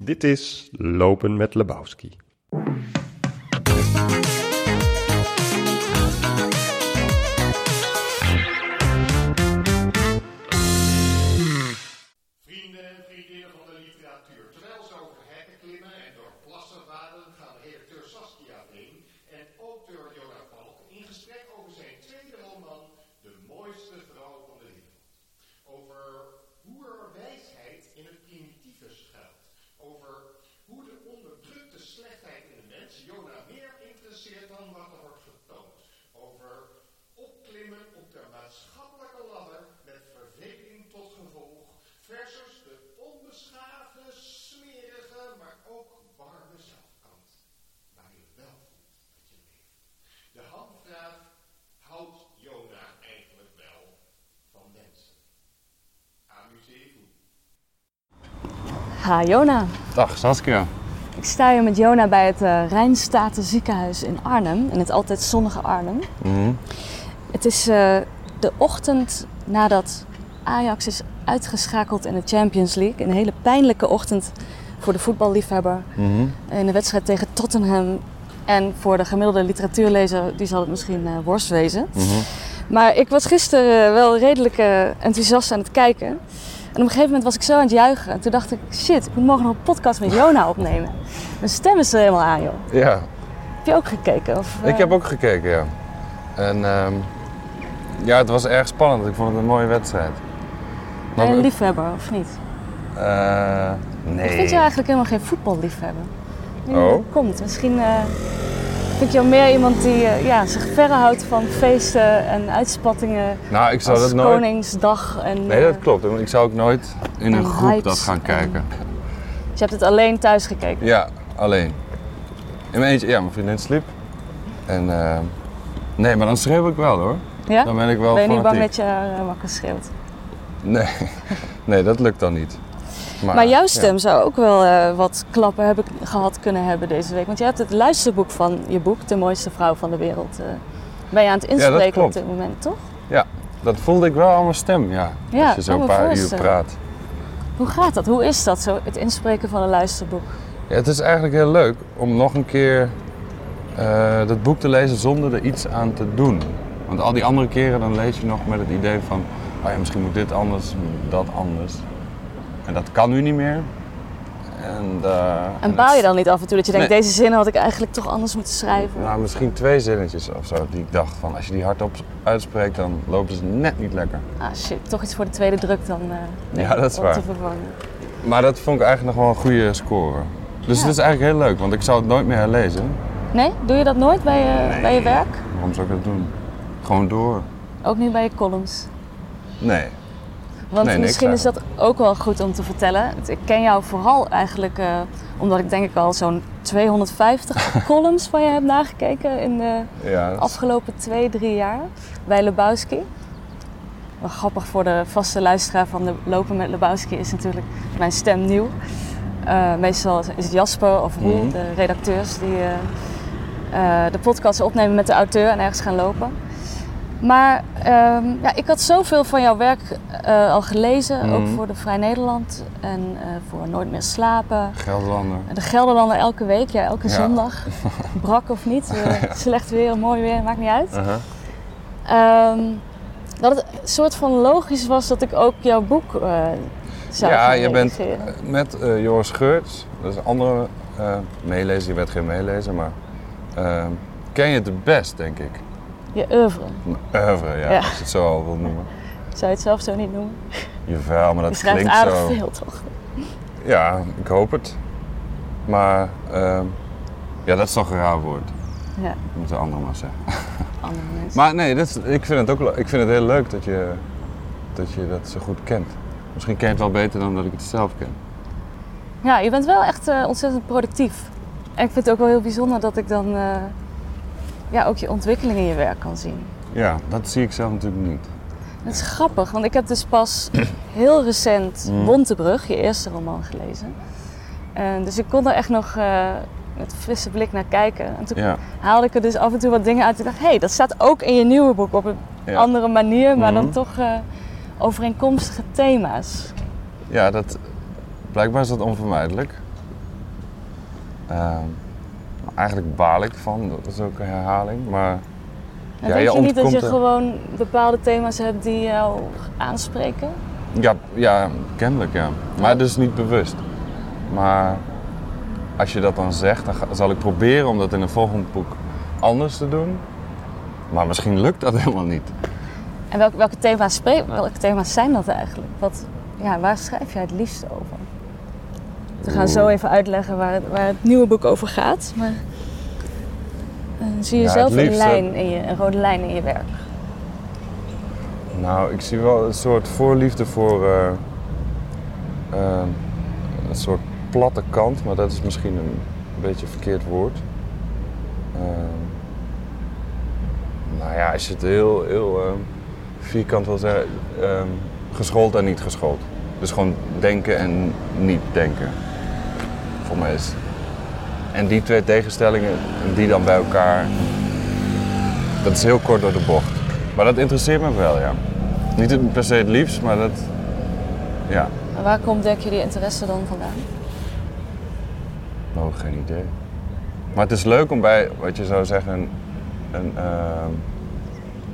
Dit is Lopen met Lebowski. Ha, Jona. Dag Saskia. Ik sta hier met Jona bij het uh, Rijnstaten ziekenhuis in Arnhem, in het altijd zonnige Arnhem. Het is uh, de ochtend nadat Ajax is uitgeschakeld in de Champions League. Een hele pijnlijke ochtend voor de voetballiefhebber. In de wedstrijd tegen Tottenham. En voor de gemiddelde literatuurlezer, die zal het misschien uh, worst wezen. Maar ik was gisteren wel redelijk enthousiast aan het kijken. En op een gegeven moment was ik zo aan het juichen. En toen dacht ik, shit, ik moet morgen nog een podcast met Jona opnemen. Mijn stem is er helemaal aan, joh. Ja, Heb je ook gekeken? Of, ik eh, heb ook gekeken, ja. En ehm, ja, het was erg spannend. Ik vond het een mooie wedstrijd. Ben je een liefhebber, of niet? Eh, nee. Ik vind jou eigenlijk helemaal geen voetballiefhebber. Nu Oh? dat komt. Misschien eh, vind ik jou meer iemand die eh, ja, zich verre houdt van feesten en uitspattingen. Nou, ik zou als dat nooit... Koningsdag. En, Nee, dat eh, klopt. Want Ik zou ook nooit in een en groep dat gaan en- kijken. Dus je hebt het alleen thuis gekeken. Ja, alleen. In mijn eentje, ja, mijn vriendin sliep. En ehm, nee, maar dan schreeuw ik wel hoor. Ja? Dan ben ik wel Ben je niet bang dat je wakker schreeuwt? Nee. nee, dat lukt dan niet. Maar jouw ja. stem zou ook wel eh, wat klappen hebben gehad kunnen hebben deze week. Want je hebt het luisterboek van je boek, De mooiste vrouw van de wereld. eh, ben je aan het inspreken op dit moment, toch? Ja, dat voelde ik wel aan mijn stem, ja. Ja, Als je zo een paar uur praat. Hoe gaat dat? Hoe is dat zo, het inspreken van een luisterboek? Ja, het is eigenlijk heel leuk om nog een keer eh, dat boek te lezen zonder er iets aan te doen. Want al die andere keren dan lees je nog met het idee van, oh ja, misschien moet dit anders, dat anders. En dat kan nu niet meer. En, eh, En baal je dan niet af en toe dat je denkt, Nee. deze zin had ik eigenlijk toch anders moeten schrijven? Nou, misschien twee zinnetjes of zo die ik dacht van, als je die hardop uitspreekt, dan lopen ze net niet lekker. Ah shit, toch iets voor de tweede druk dan eh, Ja, dat is om waar. te vervangen. Maar dat vond ik eigenlijk nog wel een goede score. Dus Ja. het is eigenlijk heel leuk, want ik zou het nooit meer herlezen. Nee? Doe je dat nooit bij je, bij je werk? Waarom zou ik dat doen? Gewoon door. Ook niet bij je columns? Nee. Want Nee, niks misschien is dat ook wel goed om te vertellen. Ik ken jou vooral eigenlijk eh, omdat ik denk ik al zo'n 250 columns van je heb nagekeken in de Ja, dat is- afgelopen twee, drie jaar bij Lebowski. Wel grappig voor de vaste luisteraar van de Lopen met Lebowski is natuurlijk mijn stem nieuw. Eh, meestal is het Jasper of Roel, Mhm. de redacteurs, die eh, de podcast opnemen met de auteur en ergens gaan lopen. Maar ehm, ja, ik had zoveel van jouw werk eh, al gelezen, ook Mhm. voor de Vrij Nederland en eh, voor Nooit meer slapen. Gelderlander. De Gelderlander elke week, ja, elke Ja. zondag. Brak of niet, eh, slecht weer, mooi weer, maakt niet uit. Uh-huh. Ehm, dat het een soort van logisch was dat ik ook jouw boek zou Ja, je bent met Joris Geurts, dat is een andere meelezer, je bent geen meelezer, maar eh, ken je het best, denk ik. Je oeuvre, Oeuvre, ja, Ja. als je het zo al wil noemen. zou je het zelf zo niet noemen? Jawel, maar Je dat schrijft klinkt aardig zo. veel, toch? Ja, ik hoop het. Maar eh, ja, dat is toch een raar woord. Ja, Dat de anderen maar zeggen. andere mensen. Maar nee, dat is, ik, vind het ook, ik vind het heel leuk dat je, dat je dat zo goed kent. Misschien ken je het wel beter dan dat ik het zelf ken. Ja, je bent wel echt eh, ontzettend productief. En ik vind het ook wel heel bijzonder dat ik dan eh, ja, ook je ontwikkeling in je werk kan zien. Ja, dat zie ik zelf natuurlijk niet. Het is grappig, want ik heb dus pas heel recent Mm. Bontebrug, je eerste roman, gelezen. En dus ik kon er echt nog eh, met frisse blik naar kijken. En toen Ja, haalde ik er dus af en toe wat dingen uit. Ik dacht, hé, hey, dat staat ook in je nieuwe boek op een Ja. andere manier, maar dan Mhm. toch eh, overeenkomstige thema's. ja dat, blijkbaar is dat onvermijdelijk. Ehm, eigenlijk baal ik van, dat is ook een herhaling. Maar En Ja, denk je je niet dat je er- gewoon bepaalde thema's hebt die jou aanspreken? ja, ja kennelijk ja. Maar dus niet bewust. Maar als je dat dan zegt, dan zal ik proberen om dat in een volgend boek anders te doen. Maar misschien lukt dat helemaal niet. En welke, welke, thema's welke thema's zijn dat eigenlijk? Wat, ja, waar schrijf jij het liefst over? We gaan zo even uitleggen waar het, waar het nieuwe boek over gaat. Maar eh, zie je Ja, zelf een lijn, in je, een rode lijn in je werk? Nou, ik zie wel een soort voorliefde voor eh, eh, een soort platte kant, maar dat is misschien een beetje een verkeerd woord. Nou ja, als je het heel, heel vierkant wil zeggen, geschoold en niet geschoold. Dus gewoon denken en niet denken. Voor is. En die twee tegenstellingen, die dan bij elkaar, dat is heel kort door de bocht. Maar dat interesseert me wel, ja. Niet per se het liefst, maar dat. Ja, En waar komt, denk je, die interesse dan vandaan? nou, geen idee. Maar het is leuk om bij, wat je zou zeggen, een, een ehm,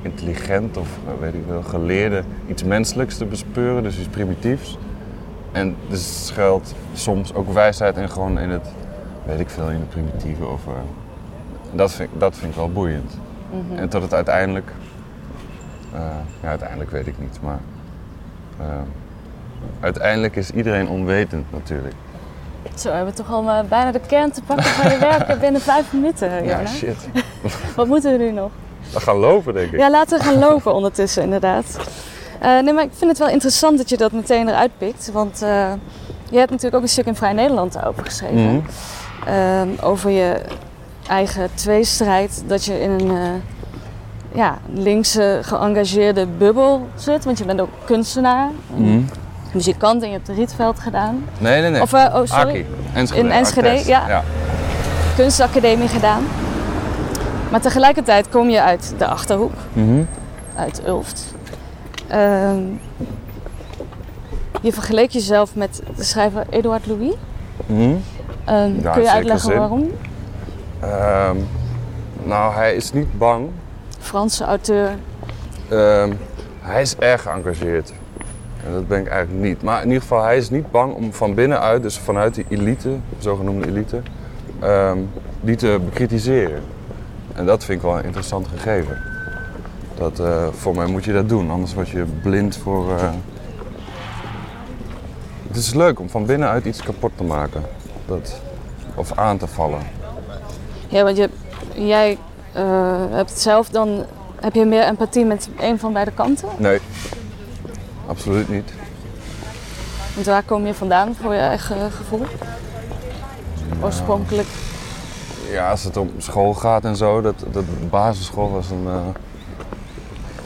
intelligent of eh, weet ik wel, geleerde iets menselijks te bespeuren, dus iets primitiefs. En er schuilt soms ook wijsheid in gewoon in het, weet ik veel, in het primitieve. Of, eh, dat, vind, ik- dat vind ik wel boeiend. En tot het uiteindelijk, eh, ja, uiteindelijk weet ik niet, maar eh, uiteindelijk is iedereen onwetend natuurlijk. Zo, we hebben toch al bijna de kern te pakken van je werk binnen vijf minuten, Ja, Jona. shit. Wat moeten we nu nog? We gaan lopen, denk ik. Ja, laten we gaan lopen ondertussen, inderdaad. Eh, nee, maar ik vind het wel interessant dat je dat meteen eruit pikt. Want eh, je hebt natuurlijk ook een stuk in Vrij Nederland daarover geschreven. Mhm. Ehm, over je eigen tweestrijd. Dat je in een eh, ja, linkse geëngageerde bubbel zit. Want je bent ook kunstenaar, Mhm. muzikant en je hebt de Rietveld gedaan. Nee, nee, nee. Of, oh, sorry, Aki. Enschede. In Enschede, ja. kunstacademie gedaan. Maar tegelijkertijd kom je uit de Achterhoek. Mhm. uit Ulft. Ehm, je vergeleek jezelf met de schrijver Edouard Louis. Mhm. Ehm, Ja, kun je uitleggen zin. waarom? Ehm, nou, hij is niet bang. Franse auteur. Hij is erg geëngageerd. En dat ben ik eigenlijk niet. Maar in ieder geval, hij is niet bang om van binnenuit, dus vanuit die elite, zogenoemde elite, die te bekritiseren. En dat vind ik wel een interessant gegeven. Dat, eh, voor mij moet je dat doen, anders word je blind voor. eh, Het is leuk om van binnenuit iets kapot te maken. Dat, of aan te vallen. Ja, want je, jij eh, hebt zelf dan. Heb je meer empathie met een van beide kanten? Nee, absoluut niet. Want waar kom je vandaan voor je eigen gevoel? Oorspronkelijk. Ja, als het om school gaat en zo, dat, dat basisschool was een,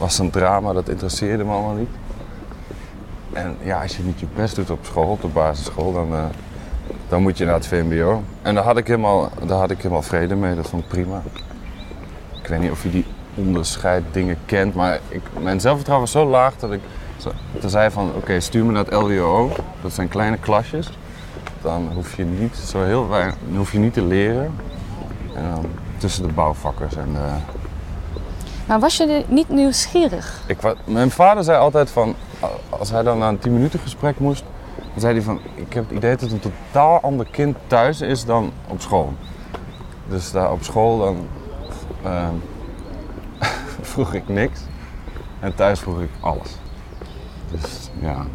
was een drama, dat interesseerde me allemaal niet. En ja, als je niet je best doet op school, op de basisschool, dan, eh, dan moet je naar het VMBO. En daar had, ik helemaal, daar had ik helemaal vrede mee, dat vond ik prima. Ik weet niet of je die onderscheid dingen kent, maar ik, mijn zelfvertrouwen was zo laag dat ik toen zei van, oké, stuur me naar het LWO. Dat zijn kleine klasjes. Dan hoef je niet zo heel weinig, hoef je niet te leren. Tussen de bouwvakkers en eh, Maar was je niet nieuwsgierig? ik, mijn vader zei altijd van, als hij dan naar een 10 minuten gesprek moest, dan zei hij van, ik heb het idee dat een totaal ander kind thuis is dan op school. Dus daar op school dan ehm, vroeg ik niks en thuis vroeg ik alles. Dus ja,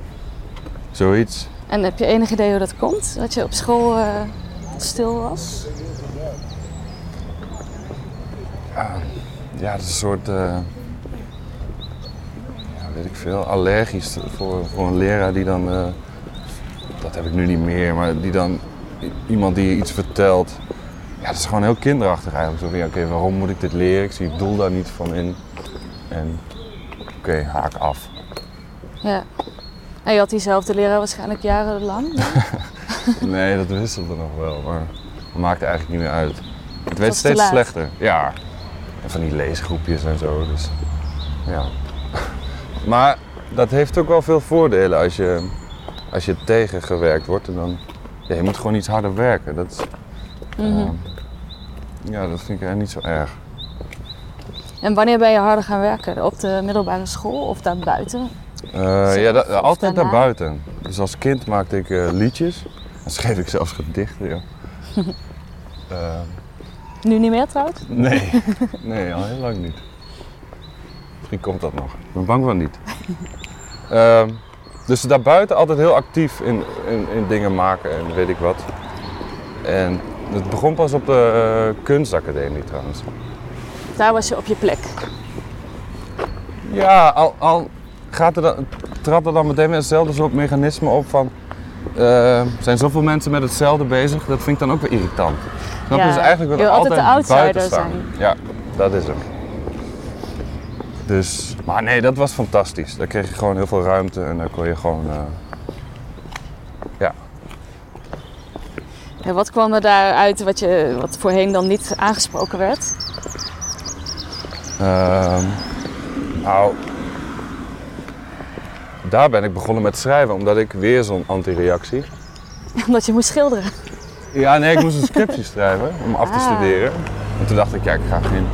zoiets. En heb je enig idee hoe dat komt? Dat je op school eh, stil was? Ja, het is een soort, eh, ja, weet ik veel, allergisch voor, voor een leraar die dan, eh, dat heb ik nu niet meer, maar die dan iemand die je iets vertelt. Ja, dat is gewoon heel kinderachtig eigenlijk. Zo van, ja, oké, waarom moet ik dit leren? Ik zie het doel daar niet van in. En oké, haak af. Ja. En je had diezelfde leraar waarschijnlijk jarenlang. Nee, dat wisselde nog wel, maar dat maakt eigenlijk niet meer uit. Het werd steeds slechter. Ja. En van die leesgroepjes en zo. Dus, ja. Maar dat heeft ook wel veel voordelen als je, als je tegengewerkt wordt. En dan, ja, je moet gewoon iets harder werken. Dat is, Mhm. Ja, dat vind ik eigenlijk niet zo erg. En wanneer ben je harder gaan werken? Op de middelbare school of daarbuiten? Eh, Zelf ja, da- altijd daarna? naar buiten. Dus als kind maakte ik eh, liedjes. Dan schreef ik zelfs gedichten. Ja. Nu niet meer trouwens? nee, nee, al heel lang niet. Misschien komt dat nog. Ik ben bang van niet. Ehm, dus daarbuiten altijd heel actief in, in, in dingen maken en weet ik wat. En het begon pas op de eh, kunstacademie trouwens. Daar was je op je plek. Ja, al, al gaat er dan, trad er dan meteen weer hetzelfde soort mechanisme op van... er zijn zoveel mensen met hetzelfde bezig, dat vind ik dan ook weer irritant. Snap je? Ja, Dus eigenlijk wil je altijd altijd de outsider buiten staan. zijn. Ja, dat is hem. Dus, maar nee, dat was fantastisch. Daar kreeg je gewoon heel veel ruimte en daar kon je gewoon... eh, ja, En wat kwam er daaruit wat, je, wat voorheen dan niet aangesproken werd? Ehm, nou, daar ben ik begonnen met schrijven, omdat ik weer zo'n antireactie... Omdat je moest schilderen. Ja, nee, ik moest een scriptie schrijven om af te Ah. studeren. En toen dacht ik, ja, ik ga geen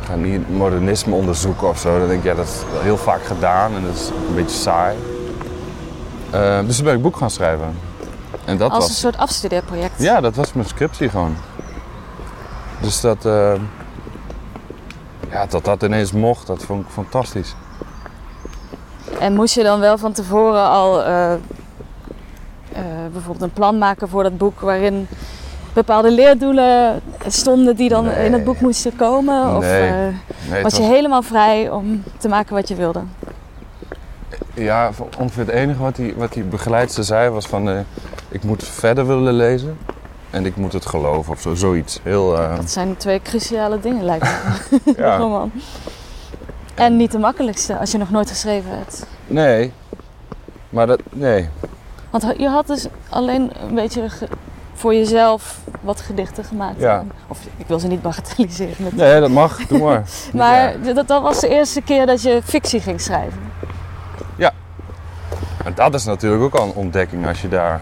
ik ga niet modernisme onderzoeken of zo. Dan denk ik, ja, dat is heel vaak gedaan en dat is een beetje saai. Eh, dus toen ben ik boek gaan schrijven. En dat Als een was, soort afstudeerproject. ja, dat was mijn scriptie gewoon. Dus dat, eh, ja, dat dat ineens mocht, dat vond ik fantastisch. En moest je dan wel van tevoren al eh, eh, bijvoorbeeld een plan maken voor dat boek waarin bepaalde leerdoelen stonden die dan Nee. in het boek moesten komen? Of Nee. eh, Nee, was je helemaal vrij om te maken wat je wilde? Ja, ongeveer het enige wat die, wat die begeleidster zei was van... eh, ik moet verder willen lezen en ik moet het geloven of zo, zoiets. Heel, Dat zijn twee cruciale dingen lijkt me. ja. roman. En niet de makkelijkste als je nog nooit geschreven hebt. Nee, maar dat, nee. Want je had dus alleen een beetje voor jezelf wat gedichten gemaakt. Ja. Of ik wil ze niet bagatelliseren. Met Nee, dat mag, doe maar. Maar Ja. dat, dat was de eerste keer dat je fictie ging schrijven. En dat is natuurlijk ook al een ontdekking als je daar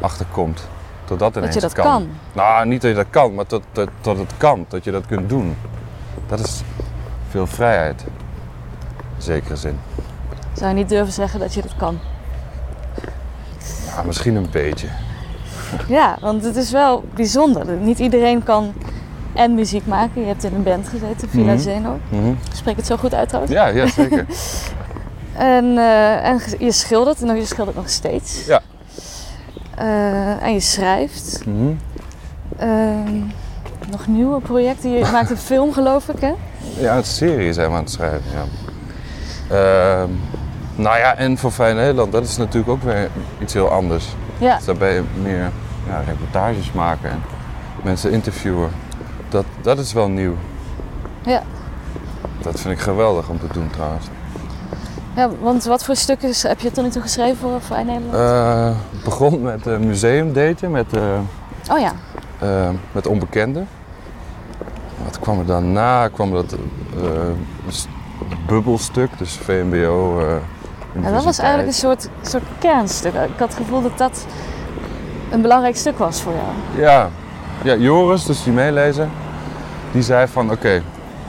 achter komt. Dat dat ineens je dat kan. kan. Nou, niet dat je dat kan, maar dat, dat, dat het kan. Dat je dat kunt doen. Dat is veel vrijheid. In zekere zin. Zou je niet durven zeggen dat je dat kan? Ja, misschien een beetje. Ja, want het is wel bijzonder. Niet iedereen kan en muziek maken. Je hebt in een band gezeten, Villa Mhm. Zeno. Mhm. Spreek het zo goed uit trouwens? Ja, ja, zeker. En, eh, en je schildert, en je schildert nog steeds. Ja. Eh, en je schrijft. Mhm. Ehm, nog nieuwe projecten. Je maakt een film geloof ik hè? Ja, een serie zijn we aan het schrijven, ja. Nou ja, en voor Vrij Nederland, dat is natuurlijk ook weer iets heel anders. Ja. Dus daar ben je meer ja, reportages maken en mensen interviewen. Dat, dat is wel nieuw. Ja. Dat vind ik geweldig om te doen trouwens. ja, want wat voor stukken heb je tot nu toe geschreven voor Vrij Nederland? Eh, het begon met een museumdaten met, eh, oh ja, eh, met onbekenden. Wat kwam er daarna? Kwam dat eh, bubbelstuk, dus VMBO. Ja, dat was eigenlijk een soort, soort kernstuk. Ik had het gevoel dat dat een belangrijk stuk was voor jou. Ja. ja, Joris, dus die meelezer, die zei van oké,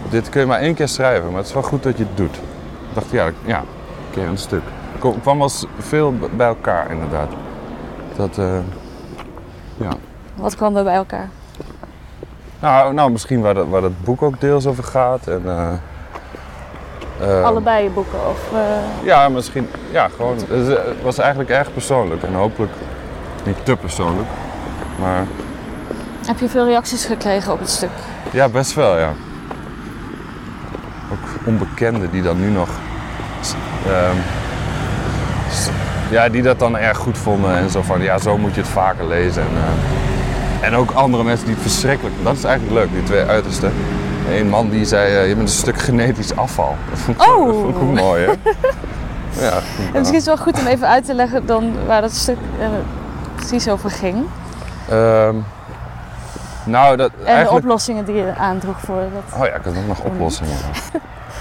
dit kun je maar één keer schrijven, maar het is wel goed dat je het doet. Ik dacht ja, ja een keer een stuk. Er kwam- wel veel bij elkaar inderdaad. Dat, eh, ja. Wat kwam er bij elkaar? Nou, nou, misschien waar dat, waar dat boek ook deels over gaat. En, eh, eh, Allebei je boeken? Of, eh, Ja, misschien. Ja, gewoon. Het is- het was eigenlijk erg persoonlijk en hopelijk niet te persoonlijk. Maar heb je veel reacties gekregen op het stuk? Ja, best wel, ja. Ook onbekenden die dan nu nog... ehm, ja, die dat dan erg goed vonden en zo van, ja, zo moet je het vaker lezen. En, eh, en ook andere mensen die het verschrikkelijk... Dat is eigenlijk leuk, die twee uitersten. Een man die zei, eh, je bent een stuk genetisch afval. Dat vond ik, Oh! dat vond ik ook mooi, hè? Ja, En misschien is het wel goed om even uit te leggen dan waar dat stuk eh, precies over ging. Ehm, nou, dat En de eigenlijk... oplossingen die je aandroeg voor dat. Oh ja, ik had ook nog oplossingen.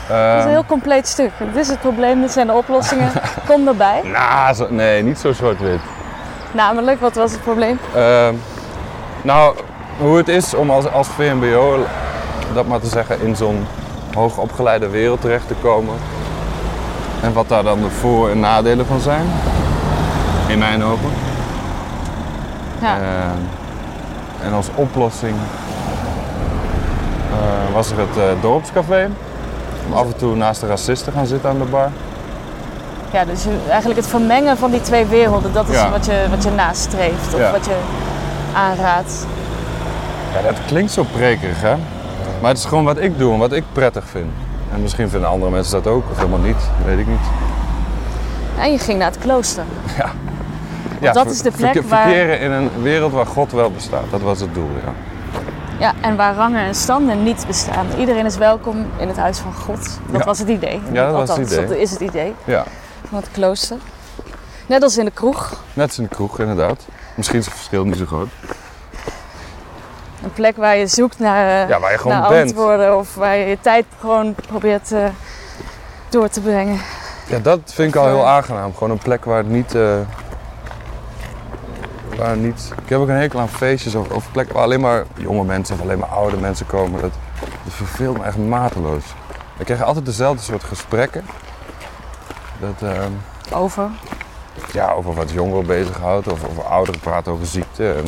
Het is Ehm, een heel compleet stuk. Dit is het probleem, dit zijn de oplossingen. Kom erbij. Nou, nee, niet zo zwart-wit. Namelijk, wat was het probleem? Ehm, nou, hoe het is om als, als VMBO, dat maar te zeggen, in zo'n hoogopgeleide wereld terecht te komen. En wat daar dan de voor- en nadelen van zijn. In mijn ogen. Ja. Eh, en als oplossing eh, was er het eh, dorpscafé. Om af en toe naast de racisten gaan zitten aan de bar. ja, dus eigenlijk het vermengen van die twee werelden, dat is Ja. wat, je, wat je nastreeft of Ja. wat je aanraadt. Ja, dat klinkt zo prekerig, hè? Maar het is gewoon wat ik doe en wat ik prettig vind. En misschien vinden andere mensen dat ook, of helemaal niet, weet ik niet. En je ging naar het klooster. Ja, dat is de plek verke- waar- Verkeren in een wereld waar God wel bestaat, dat was het doel, ja. Ja, en waar rangen en standen niet bestaan. Iedereen is welkom in het huis van God. Dat Ja. was het idee. Ja, dat was het idee. dat is het idee Ja, van het klooster. Net als in de kroeg. net als in de kroeg, inderdaad. Misschien is het verschil niet zo groot. Een plek waar je zoekt naar, eh, Ja, waar je gewoon naar bent. antwoorden. Of waar je je tijd gewoon probeert eh, door te brengen. Ja, dat vind ik al heel aangenaam. Gewoon een plek waar het niet... eh, waar niet... Ik heb ook een hekel aan feestjes of, of plekken waar alleen maar jonge mensen of alleen maar oude mensen komen. Dat, dat verveelt me echt mateloos. We krijgen altijd dezelfde soort gesprekken. Dat, ehm, Over. ja, over wat jongeren bezighoudt of over ouderen praten over ziekte. En,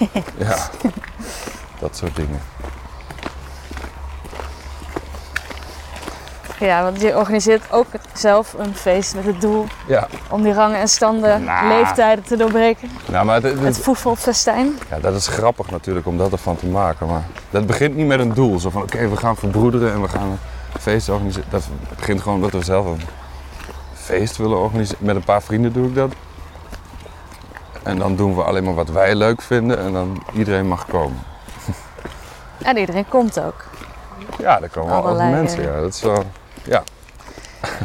ja, dat soort dingen. Ja, want je organiseert ook zelf een feest met het doel Ja, om die rangen en standen, Nou. leeftijden te doorbreken. nou, maar het, voetbalfestijn. Ja, dat is grappig natuurlijk om dat ervan te maken. Maar dat begint niet met een doel. Zo van oké, we gaan verbroederen en we gaan een feest organiseren. Dat begint gewoon omdat we zelf een feest willen organiseren. Met een paar vrienden doe ik dat. En dan doen we alleen maar wat wij leuk vinden en dan iedereen mag komen. En iedereen komt ook. Ja, daar komen wel mensen. Ja, dat is wel.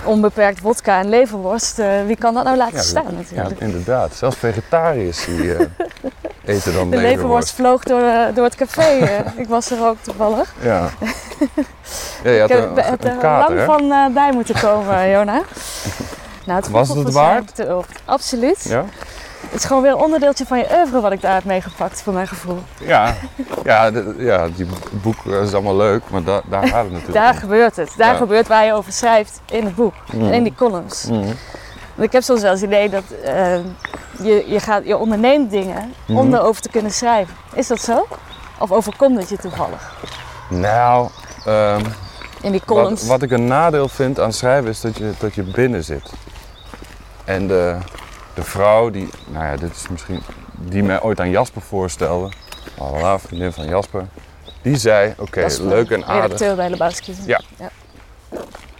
Onbeperkt wodka en leverworst. eh, wie kan dat nou laten Ja, staan Ja, natuurlijk? inderdaad. Zelfs vegetariërs die eh, eten dan De leverworst vloog door, eh, door het café. ik was er ook toevallig. Ja. ja je had ik heb, een, heb een er kater, lang hè? van bij moeten komen, Jona. Nou, het Was het het waard? Absoluut. Ja? Het is gewoon weer een onderdeeltje van je oeuvre wat ik daar heb meegepakt, voor mijn gevoel. Ja, ja, de- ja die boek eh, is allemaal leuk, maar da- daar gaat het natuurlijk Daar om. gebeurt het. Daar Ja. gebeurt waar je over schrijft in het boek. Mm. En in die columns. Mhm. Want ik heb soms wel eens het idee dat eh, je, je, gaat, je onderneemt dingen Mhm. om erover te kunnen schrijven. Is dat zo? Of overkomt het je toevallig? Nou, ehm, In die columns. wat ik een nadeel vind aan schrijven is dat je, dat je binnen zit. En de, de vrouw die, nou ja, dit is misschien, die mij ooit aan Jasper voorstelde, voilà, vriendin van Jasper, die zei, oké, leuk en aardig. Redacteur bij Lebowski. Ja.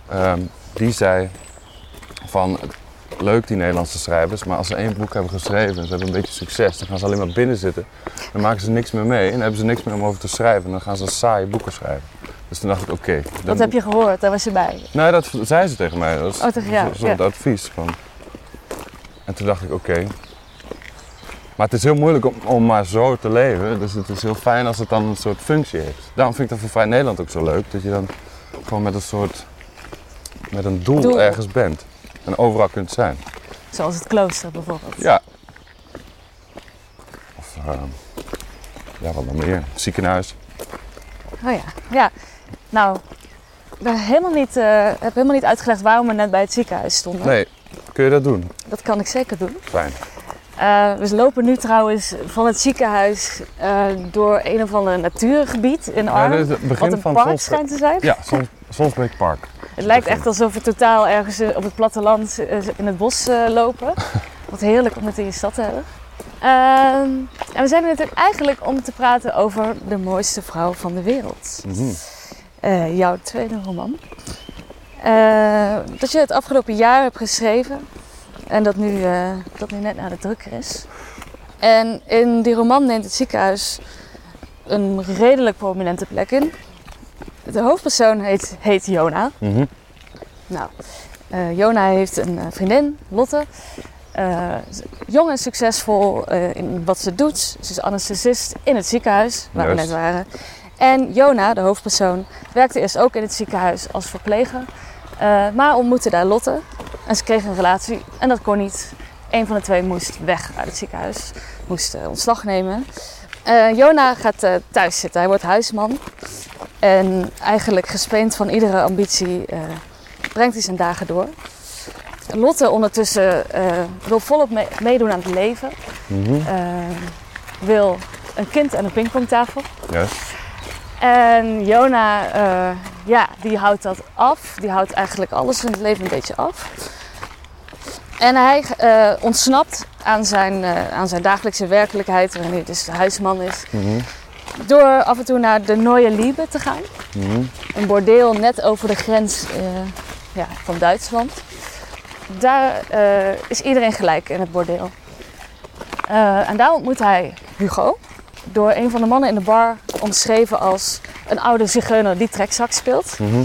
Ehm, die zei van leuk die Nederlandse schrijvers, maar als ze één boek hebben geschreven en ze hebben een beetje succes, dan gaan ze alleen maar binnen zitten. Dan maken ze niks meer mee en hebben ze niks meer om over te schrijven. En dan gaan ze saaie boeken schrijven. Dus toen dacht ik, oké. dan- Dat heb je gehoord, daar was je bij. Nee, dat zei ze tegen mij. Dat is Oh, een soort ja. advies. Van. En toen dacht ik, oké. Maar het is heel moeilijk om, om maar zo te leven. Dus het is heel fijn als het dan een soort functie heeft. Daarom vind ik dat voor Vrij Nederland ook zo leuk. Dat je dan gewoon met een soort... Met een doel, Doel. ergens bent. En overal kunt zijn. Zoals het klooster bijvoorbeeld. Ja. Of... ehm, ja, wat nog meer. Ziekenhuis. Oh ja, ja. Nou, ik ben helemaal niet, eh, heb helemaal niet uitgelegd waarom we net bij het ziekenhuis stonden. Nee, kun je dat doen? Dat kan ik zeker doen. Fijn. Eh, we lopen nu trouwens van het ziekenhuis eh, door een of ander natuurgebied in Arnhem. het wat begin een van park schijnt te zijn. Ja, Sons, Sonsbeek Park. Het lijkt echt alsof we totaal ergens eh, op het platteland in het bos lopen. Wat heerlijk om het in je stad te hebben. Ehm, en we zijn er natuurlijk eigenlijk om te praten over de mooiste vrouw van de wereld. Mhm. Jouw tweede roman. Eh, dat je het afgelopen jaar hebt geschreven en dat nu, eh, dat nu net naar de drukker is. En in die roman neemt het ziekenhuis een redelijk prominente plek in. De hoofdpersoon heet, heet Jona. Mhm. Nou, eh, Jona heeft een vriendin, Lotte. Jong en succesvol in wat ze doet. Ze is anesthesist in het ziekenhuis, waar we net waren. En Jona, de hoofdpersoon, werkte eerst ook in het ziekenhuis als verpleger. eh, maar ontmoette daar Lotte. En ze kregen een relatie en dat kon niet. Een van de twee moest weg uit het ziekenhuis. Moest eh, ontslag nemen. Eh, Jona gaat thuis zitten. Hij wordt huisman. En eigenlijk gespeend van iedere ambitie brengt hij zijn dagen door. Lotte ondertussen wil volop mee- meedoen aan het leven. Eh, wil een kind en een pingpongtafel. Yes. En Jona, eh, ja, die houdt dat af. Die houdt eigenlijk alles in het leven een beetje af. En hij eh, ontsnapt aan zijn, eh, aan zijn dagelijkse werkelijkheid, wanneer hij dus de huisman is, Mhm. door af en toe naar de Neue Liebe te gaan. Mhm. Een bordeel net over de grens ja, van Duitsland. Daar is iedereen gelijk in het bordeel. En daar ontmoet hij Hugo. Door een van de mannen in de bar omschreven als een oude zigeuner die trekzak speelt. Mhm.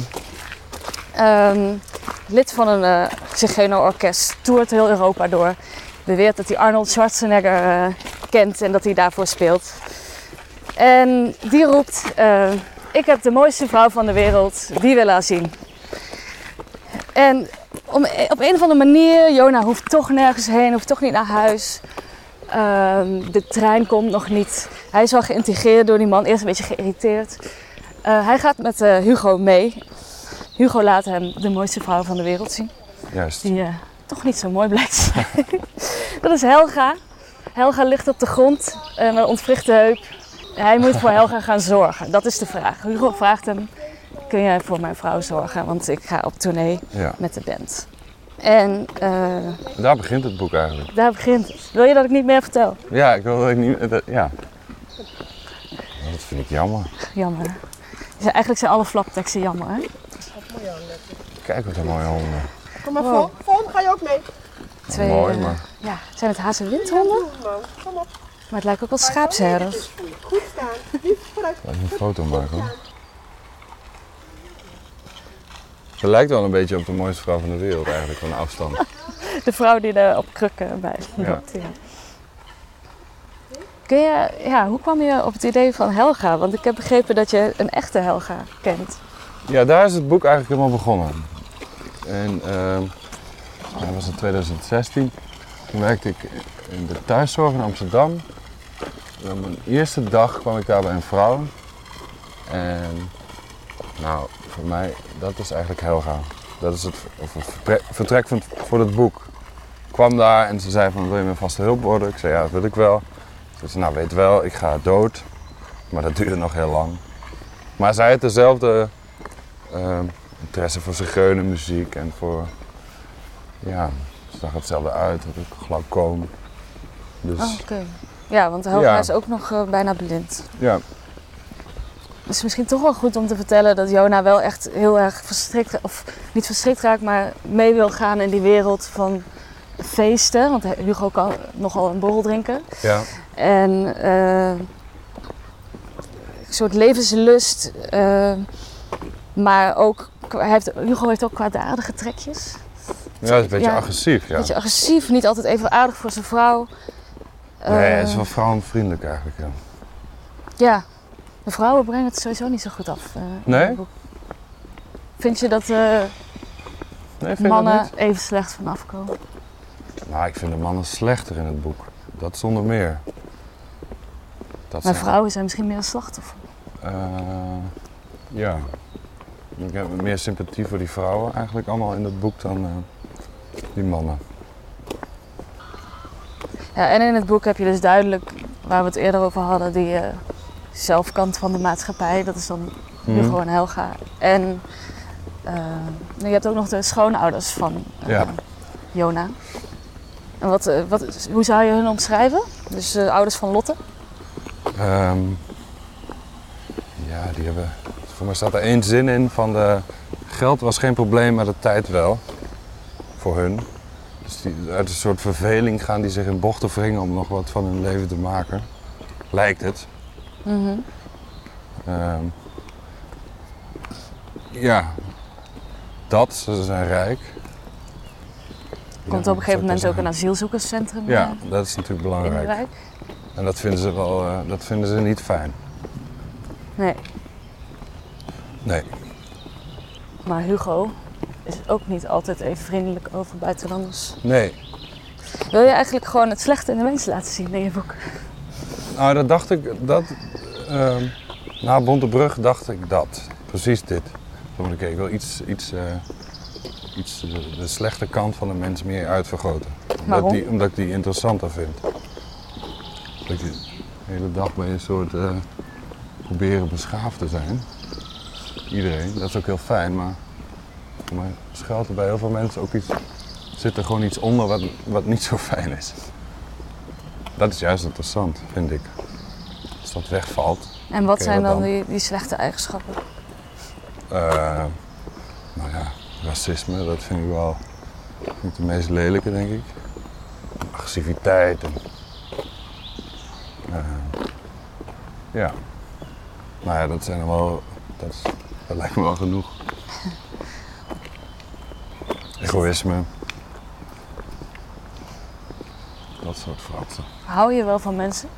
Ehm, lid van een uh, zigeunerorkest, toert heel Europa door. Beweert dat hij Arnold Schwarzenegger eh, kent en dat hij daarvoor speelt. En die roept, eh, ik heb de mooiste vrouw van de wereld, die willen haar zien. En om, op een of andere manier, Jona hoeft toch nergens heen, hoeft toch niet naar huis. Ehm, de trein komt nog niet. Hij is wel geïntegreerd door die man, eerst een beetje geïrriteerd. Eh, hij gaat met eh, Hugo mee. Hugo laat hem de mooiste vrouw van de wereld zien. Juist. Die eh, toch niet zo mooi blijkt. Dat is Helga. Helga ligt op de grond en een ontwrichte heup. Hij moet voor Helga gaan zorgen. Dat is de vraag. Hugo vraagt hem: Kun jij voor mijn vrouw zorgen? Want ik ga op tournee Ja. met de band. En eh, Daar begint het boek eigenlijk. daar begint het. Wil je dat ik niet meer vertel? Ja, ik wil dat ik niet... dat- ja. Dat vind ik jammer. Jammer. Ja, eigenlijk zijn alle flapteksten jammer. Hè? Kijk wat een mooie honden. Kom maar Wow. voor. Vorm, ga je ook mee? Twee, Mooi, eh, maar- Ja, zijn het hazenwindhonden? Man, kom op. Maar het lijkt ook wel schaapsherders. Goed. Staan. Lief, vooruit. Laat een foto maken hoor. Ze lijkt wel een beetje op de mooiste vrouw van de wereld eigenlijk, van afstand. De vrouw die er op krukken bij loopt. Ja. Kun je, ja, hoe kwam je op het idee van Helga? Want ik heb begrepen dat je een echte Helga kent. Ja, daar is het boek eigenlijk helemaal begonnen. En ehm dat was in 2016. Toen werkte ik in de thuiszorg in Amsterdam. En op mijn eerste dag kwam ik daar bij een vrouw. En nou, voor mij, dat is eigenlijk Helga. Dat is het, vertrek van, voor het boek. Ik kwam daar en ze zei van, wil je mijn vaste hulp worden? Ik zei, ja, dat wil ik wel. Ze zei, nou weet wel, ik ga dood. Maar dat duurde nog heel lang. Maar zij had dezelfde ehm, interesse voor zigeunermuziek en voor, ja, ze zag hetzelfde uit, had ook glaucoom. Dus Oh, Oké. Ja, want Helga Ja. is ook nog eh, bijna blind. ja, Het is misschien toch wel goed om te vertellen dat Jona wel echt heel erg verstrikt, of niet verstrikt raakt, maar mee wil gaan in die wereld van feesten. Want Hugo kan nogal een borrel drinken. ja, En eh, een soort levenslust. eh, maar ook, hij heeft, Hugo heeft ook kwaadaardige trekjes. ja, dat is een beetje Ja. agressief, ja. Beetje agressief, niet altijd even aardig voor zijn vrouw. nee, Eh, hij is wel vrouwenvriendelijk eigenlijk, ja. Ja, de vrouwen brengen het sowieso niet zo goed af. eh, in Nee? Vind je dat eh, Nee, vind je dat mannen niet? even slecht vanaf komen? Nou, ik vind de mannen slechter in het boek. Dat zonder meer. Dat Maar zijn- vrouwen zijn misschien meer een slachtoffer. Eh, ja. Ik heb meer sympathie voor die vrouwen eigenlijk allemaal in het boek dan eh, die mannen. Ja, en in het boek heb je dus duidelijk, waar we het eerder over hadden, die eh, zelfkant van de maatschappij. Dat is dan Hugo en Helga. En eh, je hebt ook nog de schoonouders van eh, Ja. Jona. En wat, eh, wat, hoe zou je hun omschrijven? Dus de ouders van Lotte. Ehm, ja, die hebben. Voor mij staat er één zin in van de geld was geen probleem, maar de tijd wel. Voor hun. Dus die, uit een soort verveling gaan die zich in bochten wringen om nog wat van hun leven te maken. Lijkt het. Ehm, ja, dat, ze zijn rijk. Komt op een gegeven moment ook een asielzoekerscentrum Ja, eh, dat is natuurlijk belangrijk. En dat vinden ze wel, eh, dat vinden ze niet fijn. Nee, Nee. maar Hugo is ook niet altijd even vriendelijk over buitenlanders. Nee. Wil je eigenlijk gewoon het slechte in de mensen laten zien in je boek? Nou, dat dacht ik, dat, ehm, na Bontebrug dacht ik dat. Precies dit. Toen ik, wil iets, iets, eh, iets de, de slechte kant van de mens meer uitvergroten. Omdat, Waarom? die, omdat ik die interessanter vind. Dat je de hele dag bij een soort eh, proberen beschaafd te zijn. Iedereen, dat is ook heel fijn, maar voor mij schuilt er bij heel veel mensen ook iets, zit er gewoon iets onder wat, wat niet zo fijn is. Dat is juist interessant, vind ik. Als dat wegvalt. En wat zijn dan dan? die, die slechte eigenschappen? eh, nou ja, racisme, dat vind ik wel ik de meest lelijke, denk ik. Agressiviteit en... eh, ja. Nou ja, dat zijn wel... Dat, is- dat lijkt me wel genoeg. Egoïsme. Dat soort fratsen. Hou je wel van mensen?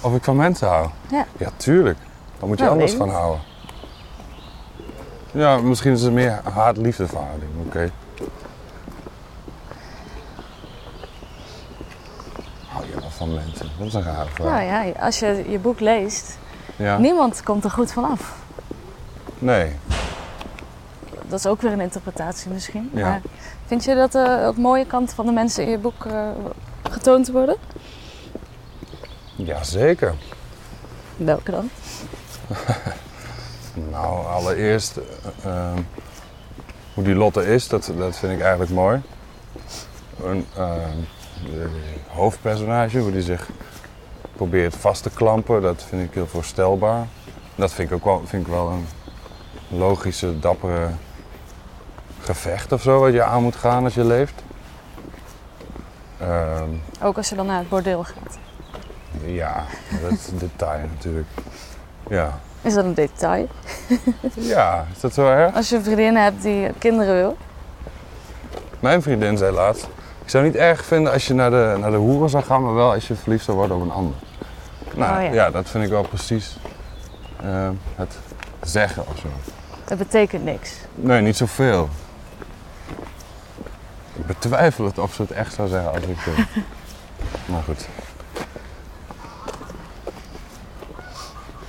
Of ik van mensen hou? Ja. Ja, tuurlijk. Daar moet je Nou, anders van houden. Ja, misschien is het meer haat-liefde verhouding, oké. Hou je wel van mensen? Dat is een rare vraag. Nou ja, als je je boek leest, Ja? niemand komt er goed vanaf. Nee. Dat is ook weer een interpretatie misschien. Ja. Maar vind je dat de ook mooie kanten van de mensen in je boek eh, getoond worden? Jazeker. Welke dan? Nou, allereerst eh, eh, hoe die Lotte is, dat, dat vind ik eigenlijk mooi. Een eh, de hoofdpersonage, hoe die zich probeert vast te klampen, dat vind ik heel voorstelbaar. Dat vind ik ook wel, vind ik wel een logische, dappere gevecht of zo wat je aan moet gaan als je leeft. Ehm, Ook als je dan naar het bordeel gaat. ja, dat is een detail natuurlijk. Ja. Is dat een detail? ja, is dat zo erg? Als je een vriendin hebt die kinderen wil. Mijn vriendin zei laatst, ik zou niet erg vinden als je naar de, naar de hoeren zou gaan, maar wel als je verliefd zou worden op een ander. Nou Oh ja. ja. dat vind ik wel precies eh, het zeggen of zo. Dat betekent niks. Nee, niet zoveel. Ik betwijfel het of ze het echt zou zeggen als ik... maar goed.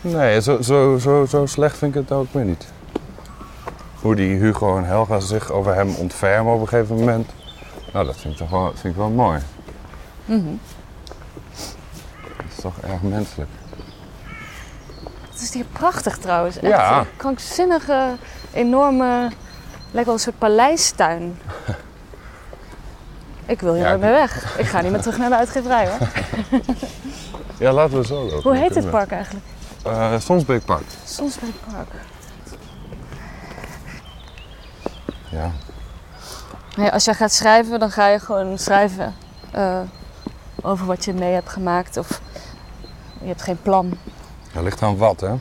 Nee, zo, zo, zo, zo slecht vind ik het ook weer niet. Hoe die Hugo en Helga zich over hem ontfermen op een gegeven moment. Nou, dat vind ik toch wel, vind ik wel mooi. Mhm. Dat is toch erg menselijk. Het is hier prachtig trouwens. Echt Ja. een krankzinnige, enorme, lijkt wel een soort paleistuin. Ik wil hier Ja, nooit meer weg. Ik ga niet meer terug naar de uitgeverij hoor. Ja, laten we zo lopen. Hoe heet dit park eigenlijk? Eh, Sonsbeekpark. Sonsbeekpark. Ja. Nee, als jij gaat schrijven, dan ga je gewoon schrijven eh, over wat je mee hebt gemaakt. Of je hebt geen plan. Dat ligt aan wat, hè?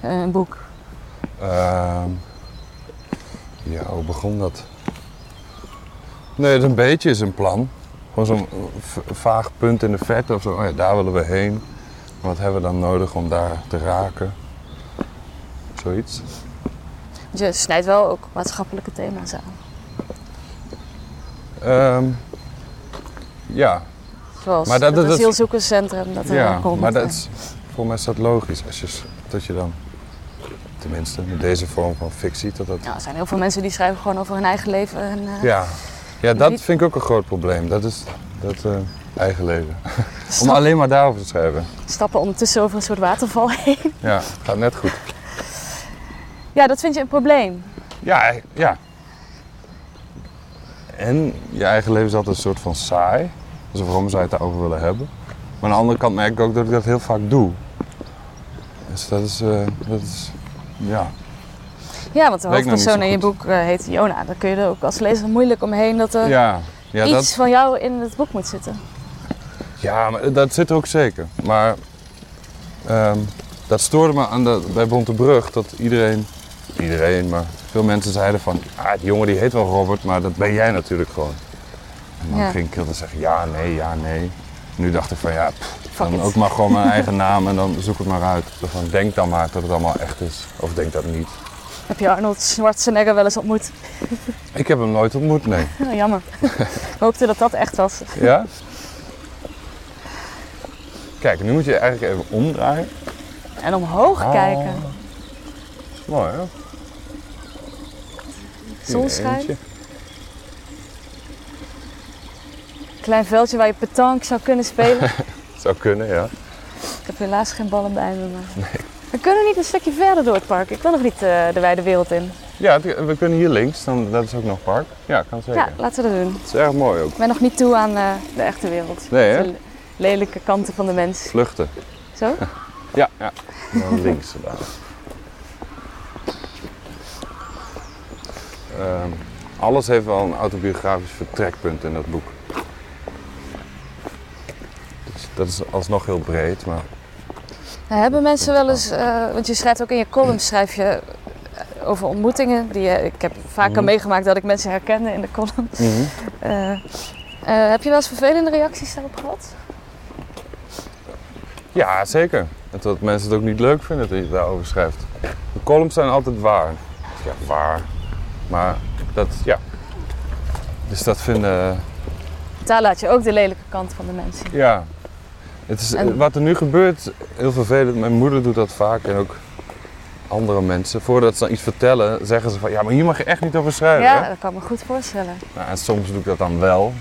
Eh, een boek. Ehm, ja, hoe begon dat? Nee, het een beetje is een plan. Gewoon zo'n v- vaag punt in de verte of zo. Oh ja, daar willen we heen. Wat hebben we dan nodig om daar te raken? Zoiets. Je snijdt wel ook maatschappelijke thema's aan. Ehm, ja, Zoals Maar dat- het dat- dat- asielzoekerscentrum dat er ja komt. maar dat eh. is, voor mij is dat logisch. Als je, dat je dan, tenminste met deze vorm van fictie, dat dat Ja, er zijn heel veel mensen die schrijven gewoon over hun eigen leven. En, eh, Ja, ja dat vind ik ook een groot probleem. Dat is dat eh, eigen leven. Om alleen maar daarover te schrijven. stappen ondertussen over een soort waterval heen. Ja, gaat net goed. Ja, dat vind je een probleem. Ja, ja. En je eigen leven is altijd een soort van saai. Dus waarom zou je het daarover willen hebben? Maar aan de andere kant merk ik ook dat ik dat heel vaak doe. Dus dat is, eh, dat is ja. Ja, want de niet hoofdpersoon in je boek eh, heet Jona. Dan kun je er ook als lezer moeilijk omheen dat er Ja, ja, iets dat, van jou in het boek moet zitten. ja maar dat zit er ook zeker. Maar ehm, dat stoorde me aan de, bij Bontebrug dat iedereen, iedereen, maar veel mensen zeiden van, ah, die jongen die heet wel Robert, maar dat ben jij natuurlijk gewoon. En dan Ja. ging ik altijd zeggen, ja, nee, ja, nee. Nu dacht ik van, ja, pff, dan it. ook maar gewoon mijn eigen naam en dan zoek het maar uit. Van, denk dan maar dat het allemaal echt is. Of denk dat niet. Heb je Arnold Schwarzenegger wel eens ontmoet? Ik heb hem nooit ontmoet, nee. Nou, jammer. Ik hoopte dat dat echt was. Ja? Kijk, nu moet je eigenlijk even omdraaien. En omhoog Oh. kijken. Mooi hè? Hier Zonschijn. Klein veldje waar je petanque zou kunnen spelen. Zou kunnen, ja. Ik heb helaas geen ballen bij me. Maar... We kunnen niet een stukje verder door het park. Ik wil nog niet eh, de wijde wereld in. Ja, we kunnen hier links, dan, dat is ook nog park. Ja, kan zeker. Ja, laten we dat doen. Het is erg mooi ook. Ik ben nog niet toe aan eh, de echte wereld. Nee, hè? De lelijke kanten van de mens. Vluchten. Zo? Ja, ja. Dan links daar. Ehm, alles heeft wel een autobiografisch vertrekpunt in dat boek. Dus dat is alsnog heel breed, maar hebben mensen wel eens, eh, want je schrijft ook in je column schrijf je eh, over ontmoetingen. Die, je- ik heb vaker Mhm. meegemaakt dat ik mensen herkende in de column. Eh, eh, heb je wel eens vervelende reacties daarop gehad? ja, zeker. En dat mensen het ook niet leuk vinden dat je daarover schrijft. De columns zijn altijd waar. Ja, waar. Maar dat, ja. Dus dat vinden, Daar laat je ook de lelijke kant van de mensen. Ja. Het is, En- Wat er nu gebeurt, heel vervelend. Mijn moeder doet dat vaak en ook andere mensen. Voordat ze dan iets vertellen, zeggen ze van ja, maar hier mag je echt niet over schrijven. Ja, hè?" dat kan ik me goed voorstellen. Nou, en soms doe ik dat dan wel.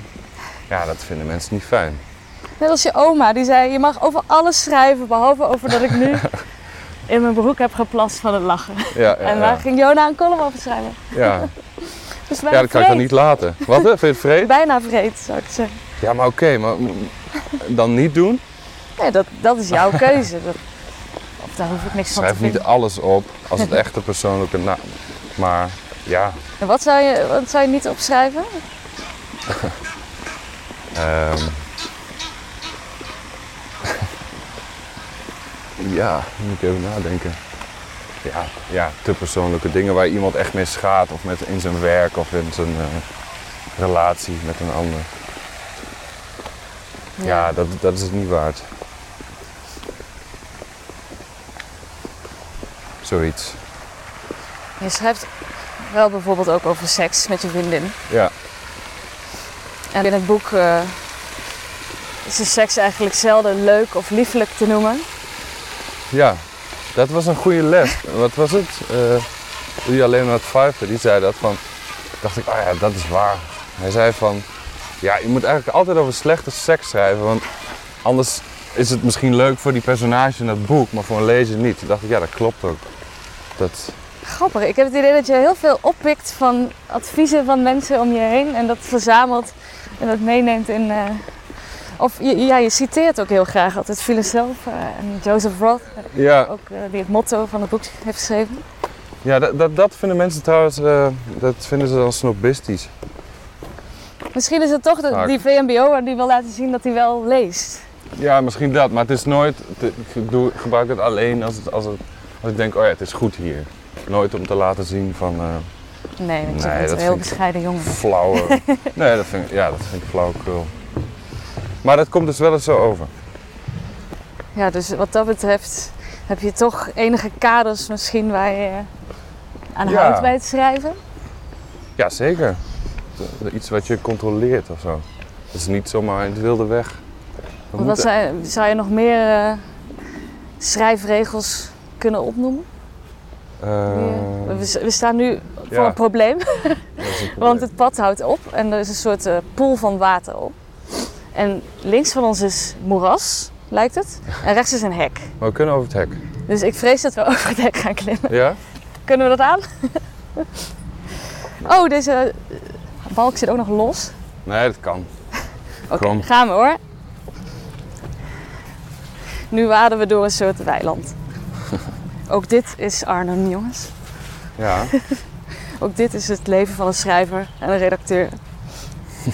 Ja, dat vinden mensen niet fijn. Net als je oma, die zei: Je mag over alles schrijven, behalve over dat ik nu in mijn broek heb geplast van het lachen. Ja, ja, en ja. daar ging Jona een column over schrijven. ja. Dus ja dat kan ik dan niet laten. Wat? hè? Vind je het vreed? Bijna vreed, zou ik zeggen. Ja, maar oké, maar dan niet doen. Nee, dat, dat is jouw keuze. Dat, of daar hoef ik niks van te Schrijf niet vinden. alles op als het echt een persoonlijke naam. Maar ja, En wat zou, je, wat zou je niet opschrijven? Ehm. ja, moet ik even nadenken. Ja, ja, te persoonlijke dingen waar iemand echt mee schaadt. Of met, in zijn werk of in zijn eh, relatie met een ander. Ja, dat, dat is het niet waard. Zoiets. Je schrijft wel bijvoorbeeld ook over seks met je vriendin. Ja, En in het boek eh, is de seks eigenlijk zelden leuk of liefelijk te noemen. ja, dat was een goede les. Wat was het? Eh die alleen het Pfeiffer, die zei dat van. dacht ik, oh ja, dat is waar. Hij zei van, ja, je moet eigenlijk altijd over slechte seks schrijven, want anders is het misschien leuk voor die personage in dat boek, maar voor een lezer niet. Toen dacht ik, ja, dat klopt ook. Dat, Grappig, ik heb het idee dat je heel veel oppikt van adviezen van mensen om je heen en dat verzamelt en dat meeneemt in. eh, of je, ja, je citeert ook heel graag altijd filosofen en Joseph Roth, ja, ook, eh, die het motto van het boek heeft geschreven. ja dat, dat, dat vinden mensen trouwens, eh, dat vinden ze dan snobistisch. Misschien is het toch de, Vaak. die VMBO die wil laten zien dat hij wel leest. Ja, misschien dat, maar het is nooit, ik gebruik het alleen als, het, als, het, als ik denk, oh ja, het is goed hier. Nooit om te laten zien van eh, Nee, want je Nee, bent dat een heel bescheiden jongen. flauwe. nee, dat vind ik, ja, dat vind ik flauwekul. Maar dat komt dus wel eens zo over. Ja, dus wat dat betreft heb je toch enige kaders misschien waar je aan Ja. houdt bij het schrijven. Ja, zeker. Iets wat je controleert of zo. Het is niet zomaar in het wilde weg. We Wat moeten- zou, zou je nog meer eh, schrijfregels kunnen opnoemen? Eh, We, we staan nu voor ja. een probleem, een want het pad houdt op en er is een soort eh, poel van water op. En links van ons is moeras, lijkt het, en rechts is een hek. Maar we kunnen over het hek. Dus ik vrees dat we over het hek gaan klimmen. Ja? Kunnen we dat aan? oh, deze eh, balk zit ook nog los. Nee, dat kan. Oké, gaan we hoor. Nu waden we door een soort weiland. Ook dit is Arnhem, jongens. Ja. Ook dit is het leven van een schrijver en een redacteur.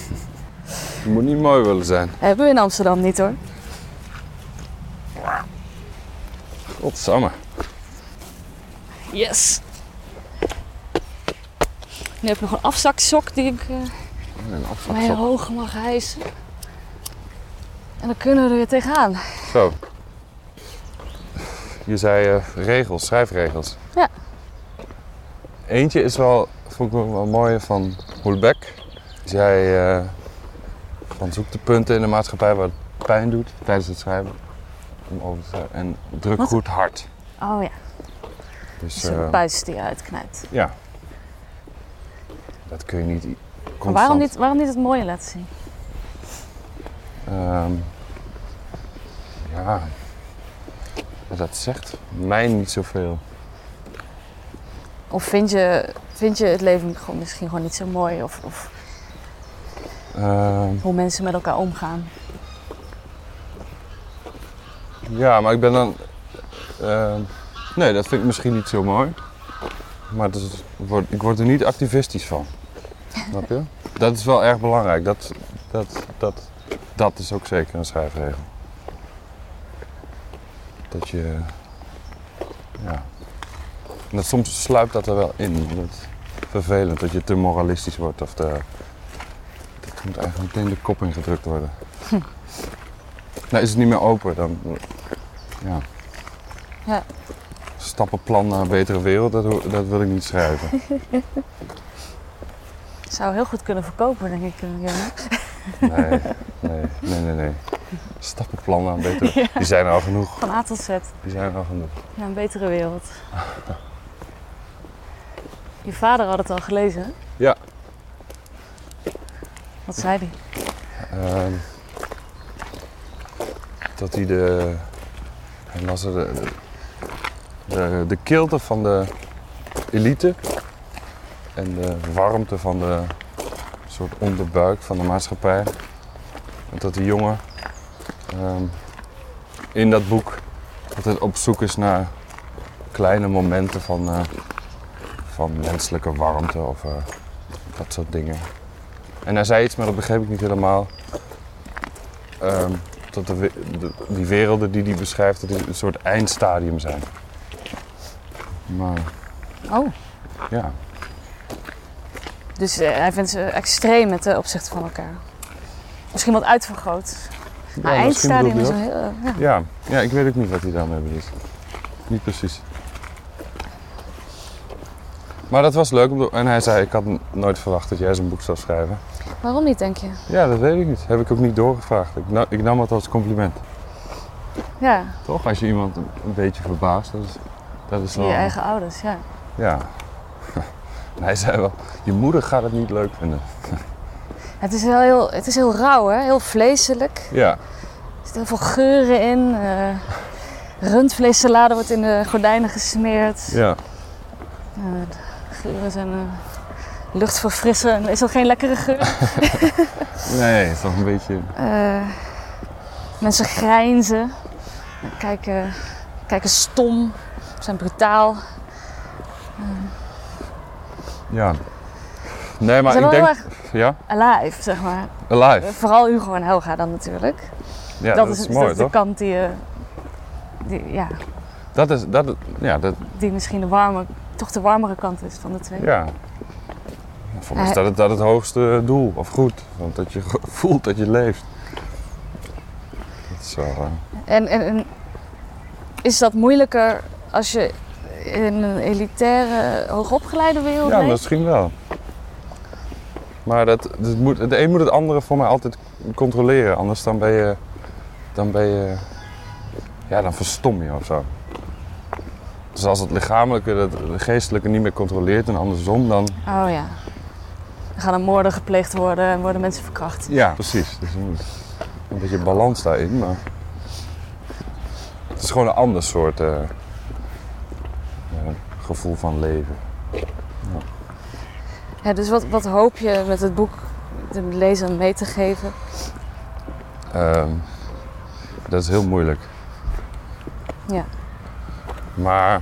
Moet niet mooi willen zijn. Hebben we in Amsterdam niet hoor. Godsamme. Yes. Nu heb ik nog een afzaksok die ik eh Een mij hoog mag hijsen. En dan kunnen we er weer tegenaan. Zo. Je zei eh, regels, schrijfregels. Ja. Eentje is wel, vond ik wel mooi van Hoelbeck. Die zei eh, van zoek de punten in de maatschappij waar het pijn doet tijdens het schrijven. om over te schrijven. En druk Wat? goed hard. Oh ja, Dus dus een eh, buis die je uitknijpt. ja. Dat kun je niet constant. waarom niet, waarom niet het mooie laten zien? Ehm, ja. Dat zegt mij niet zoveel. Of vind je, vind je het leven gewoon, misschien gewoon niet zo mooi? Of, of Ehm, hoe mensen met elkaar omgaan? ja, maar ik ben dan. ehm, nee, dat vind ik misschien niet zo mooi. Maar is, ik word er niet activistisch van. Snap je? Dat is wel erg belangrijk. Dat, dat, dat, dat is ook zeker een schrijfregel. Dat je. Ja. En dat soms sluipt dat er wel in. Dat is vervelend dat je te moralistisch wordt of te. Dat moet eigenlijk meteen de kop ingedrukt worden. Nou, is het niet meer open, dan. Ja. Ja. Stappenplan naar een betere wereld, dat, dat wil ik niet schrijven. Zou heel goed kunnen verkopen, denk ik. eh, Jonas. Nee, nee, nee, nee. nee. Stappenplan naar een betere Die zijn er al genoeg. Van A tot Z Die zijn er al genoeg. naar een betere wereld. Je vader had het al gelezen. hè? Ja. Wat zei hij? Ehm, dat hij de. Hij las er de, de, de kilte van de elite en de warmte van de soort onderbuik van de maatschappij. En dat die jongen ehm, in dat boek altijd op zoek is naar kleine momenten van, eh, van menselijke warmte of eh, dat soort dingen. En hij zei iets, maar dat begreep ik niet helemaal. Ehm, dat de- die werelden die hij beschrijft, dat die een soort eindstadium zijn. Maar Oh, ja, dus eh, hij vindt ze extreem met de opzichten van elkaar. Misschien wat uitvergroot. Maar Ja, eindstadium is wel heel... eh, ja. ja. ja, ik weet ook niet wat hij daarmee bedoelt. Niet precies. Maar dat was leuk. En hij zei, ik had nooit verwacht dat jij zo'n boek zou schrijven. Waarom niet, denk je? Ja, dat weet ik niet. Heb ik ook niet doorgevraagd. Ik, na- ik nam het als compliment. Ja, Toch? Als je iemand een, een beetje verbaast, dat is, dat is wel... je eigen ouders, ja. Ja. Hij zei wel, je moeder gaat het niet leuk vinden. Het is wel heel, het is heel rauw, hè? Heel vleeselijk. Ja. Er zitten heel veel geuren in. eh rundvleessalade wordt in de gordijnen gesmeerd. Ja. Eh, de geuren zijn uh, luchtverfrissen. Is dat geen lekkere geur? Nee, het is toch een beetje... Eh, mensen grijnzen. Kijken, kijken stom. Zijn brutaal. Ja. Nee, maar ik denk... heel Ja? Alive, zeg maar. Alive. Vooral Hugo en Helga dan natuurlijk. Ja, dat, is, mooi, dat is de kant die, eh, die, ja, Dat is... Dat, ja, dat... die misschien de warme, toch de warmere kant is van de twee. Ja. Voor mij is Hij- dat het, dat het hoogste doel. Of goed. Want dat je voelt dat je leeft. Dat is wel... eh, En, en, en is dat moeilijker als je in een elitaire, hoogopgeleide wereld Ja, leeft? misschien wel. Maar dat, dat moet, de een moet het andere voor mij altijd controleren. Anders dan ben je... Dan ben je... Ja, dan verstom je of zo. Dus als het lichamelijke, het geestelijke niet meer controleert en andersom, dan... Oh ja. Dan gaan er moorden gepleegd worden en worden mensen verkracht. Ja, precies. Dus moet een beetje balans daarin, maar... Het is gewoon een ander soort eh, gevoel van leven. Ja, dus wat, wat hoop je met het boek de lezer mee te geven? Ehm, dat is heel moeilijk. Ja. Maar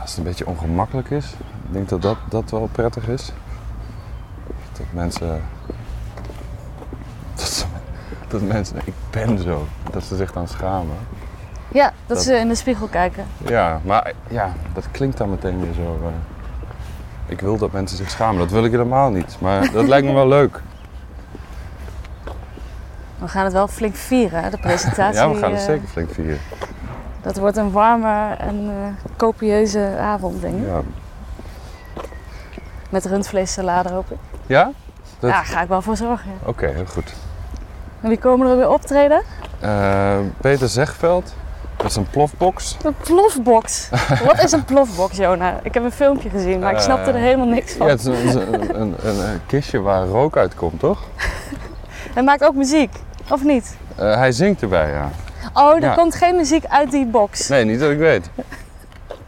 als het een beetje ongemakkelijk is, ik denk dat dat, dat wel prettig is. Dat mensen. Dat, dat mensen, ik ben zo, dat ze zich dan schamen. Ja, dat, Dat- ze in de spiegel kijken. Ja, maar ja, dat klinkt dan meteen weer zo. eh, ik wil dat mensen zich schamen, dat wil ik helemaal niet. Maar dat lijkt me wel leuk. We gaan het wel flink vieren, hè, de presentatie. Ja, we gaan het eh, zeker flink vieren. Dat wordt een warme en eh, copieuze avond, denk ik. Ja? Met rundvleessalade, hoop ik. ja? Dat- Ja, ga ik wel voor zorgen. ja. Oké, heel goed. En wie komen er weer optreden? Peter Zegveld. Dat is een plofbox. Een plofbox. Wat is een plofbox, Jona? Ik heb een filmpje gezien, maar ik snapte er Eh, helemaal niks Ja, van. het is een, een, een, kistje waar rook uitkomt, toch? Hij maakt ook muziek, of niet? Eh, hij zingt erbij, ja. Oh, er Ja. komt geen muziek uit die box. Nee, niet dat ik weet.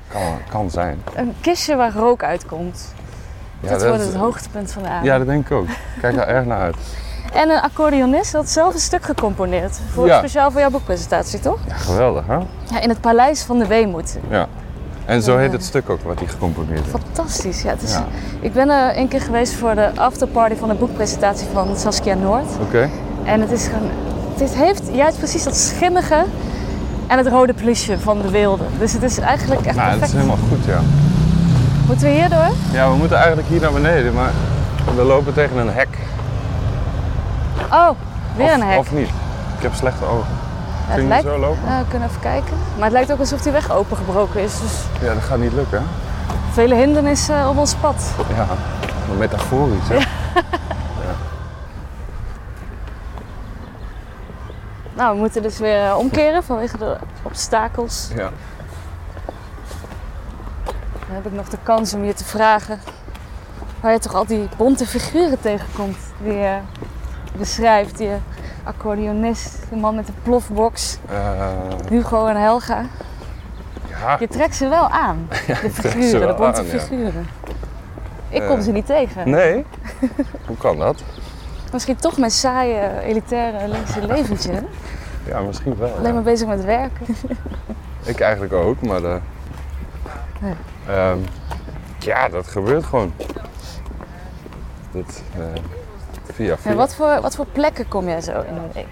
Kan, kan zijn. Een kistje waar rook uitkomt. Ja, dat dat wordt het hoogtepunt van de avond. Ja, dat denk ik ook. Kijk er erg naar uit. En een accordeonist had zelf een stuk gecomponeerd. Voor, Ja. Speciaal voor jouw boekpresentatie, toch? Ja, geweldig, hè? Ja, in het Paleis van de Weemoed. Ja. En zo Ja. heet het stuk ook wat hij gecomponeerd heeft. Fantastisch. Ja, het is, Ja. Ik ben er een keer geweest voor de afterparty van de boekpresentatie van Saskia Noord. Oké. En het is gewoon... Het heeft juist precies dat schimmige en het rode plusje van de wilde. Dus het is eigenlijk echt Nou, perfect. is helemaal goed, ja. Moeten we hier door? Ja, we moeten eigenlijk hier naar beneden, maar we lopen tegen een hek. Oh, weer of, een hek. Of niet. Ik heb slechte ogen. Ja, Kun je lijkt... zo lopen? Nou, we kunnen even kijken. Maar het lijkt ook alsof die weg opengebroken is. Dus Ja, dat gaat niet lukken. hè? vele hindernissen op ons pad. Ja, maar metaforisch, hè? Nou, we moeten dus weer eh, omkeren vanwege de obstakels. Ja. Dan heb ik nog de kans om je te vragen waar je toch al die bonte figuren tegenkomt. Die je beschrijft, die accordeonist, de man met de plofbox, Eh, Hugo en Helga. ja, Je trekt ze wel aan, de figuren, de bonte aan, ja. figuren. Ik kom Eh, ze niet tegen. nee? Hoe kan dat? Misschien toch mijn saaie, elitaire linkse leventje. hè? Ja, misschien wel. Alleen maar bezig met werken. Ik eigenlijk ook, maar de... Nee. Ehm, ja, dat gebeurt gewoon. Dat, eh, via via. En wat voor, wat voor plekken kom jij zo in een week?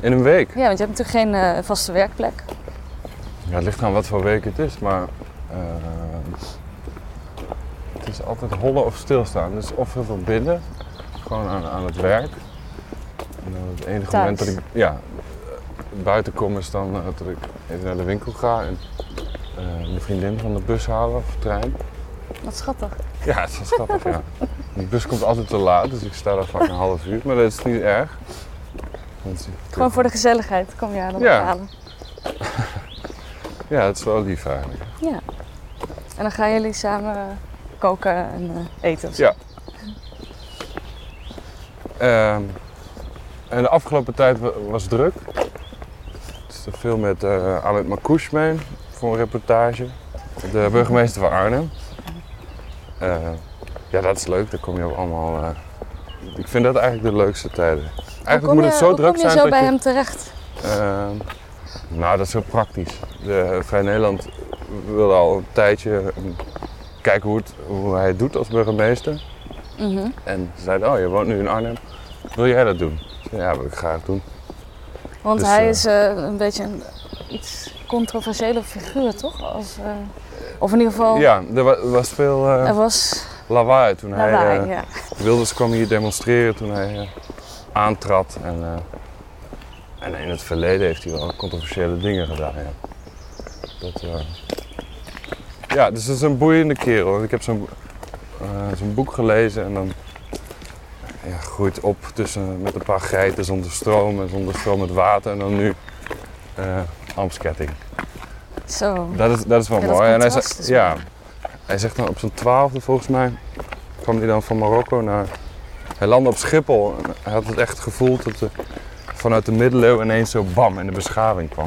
In een week? Ja, want je hebt natuurlijk geen eh, vaste werkplek. Ja, het ligt aan wat voor week het is, maar eh, het is altijd hollen of stilstaan. Dus of heel veel binnen, gewoon aan, aan het werk. En dan het enige Thuis. moment dat ik ja, eh, buiten kom is dan dat ik even naar de winkel ga en mijn vriendin van de bus halen of trein. Wat schattig. Ja, het is schattig, ja. De bus komt altijd te laat, dus ik sta daar vaak een half uur, maar dat is niet erg. Want Gewoon voor de gezelligheid kom je haar dan Ja. ophalen. Ja, het is wel lief eigenlijk. Ja. En dan gaan jullie samen eh, koken en eh, eten of zo. Ja. Ehm, en de afgelopen tijd wa- was druk. Het is er veel met eh Ahmed Makouche mee voor een reportage. De burgemeester van Arnhem. Eh, ja, dat is leuk. Daar kom je ook allemaal. eh, ik vind dat eigenlijk de leukste tijden. Hoe Eigenlijk moet het zo hoe druk kom je zijn zo bij je. hem terecht? Ehm, nou, dat is heel praktisch. De Vrij Nederland wilde al een tijdje eh, kijken hoe, het, hoe hij het doet als burgemeester. Mhm. En ze zeiden, oh je woont nu in Arnhem, wil jij dat doen? Ja, wil ik graag doen. Want Dus, hij eh, is eh, een beetje een iets controversiële figuur, toch? Als, eh, of in ieder geval, Ja, er wa- was veel eh, er was lawaai toen hij... lawaai. eh, ja. Wilders kwam hier demonstreren toen hij aantrad. En, en in het verleden heeft hij wel controversiële dingen gedaan. Ja, dat, ja dus het is een boeiende kerel. Ik heb zo'n zo'n boek gelezen en dan ja, groeit op tussen, met een paar geiten zonder stroom en zonder stroom met water. En dan nu Amsketting. Zo. Dat is, dat is wel Ja, mooi. En hij, zegt- is ja, hij zegt dan op zijn twaalfde volgens mij, kwam hij dan van Marokko naar... Hij landde op Schiphol en hij had het echt gevoeld dat er vanuit de middeleeuwen ineens zo bam in de beschaving kwam.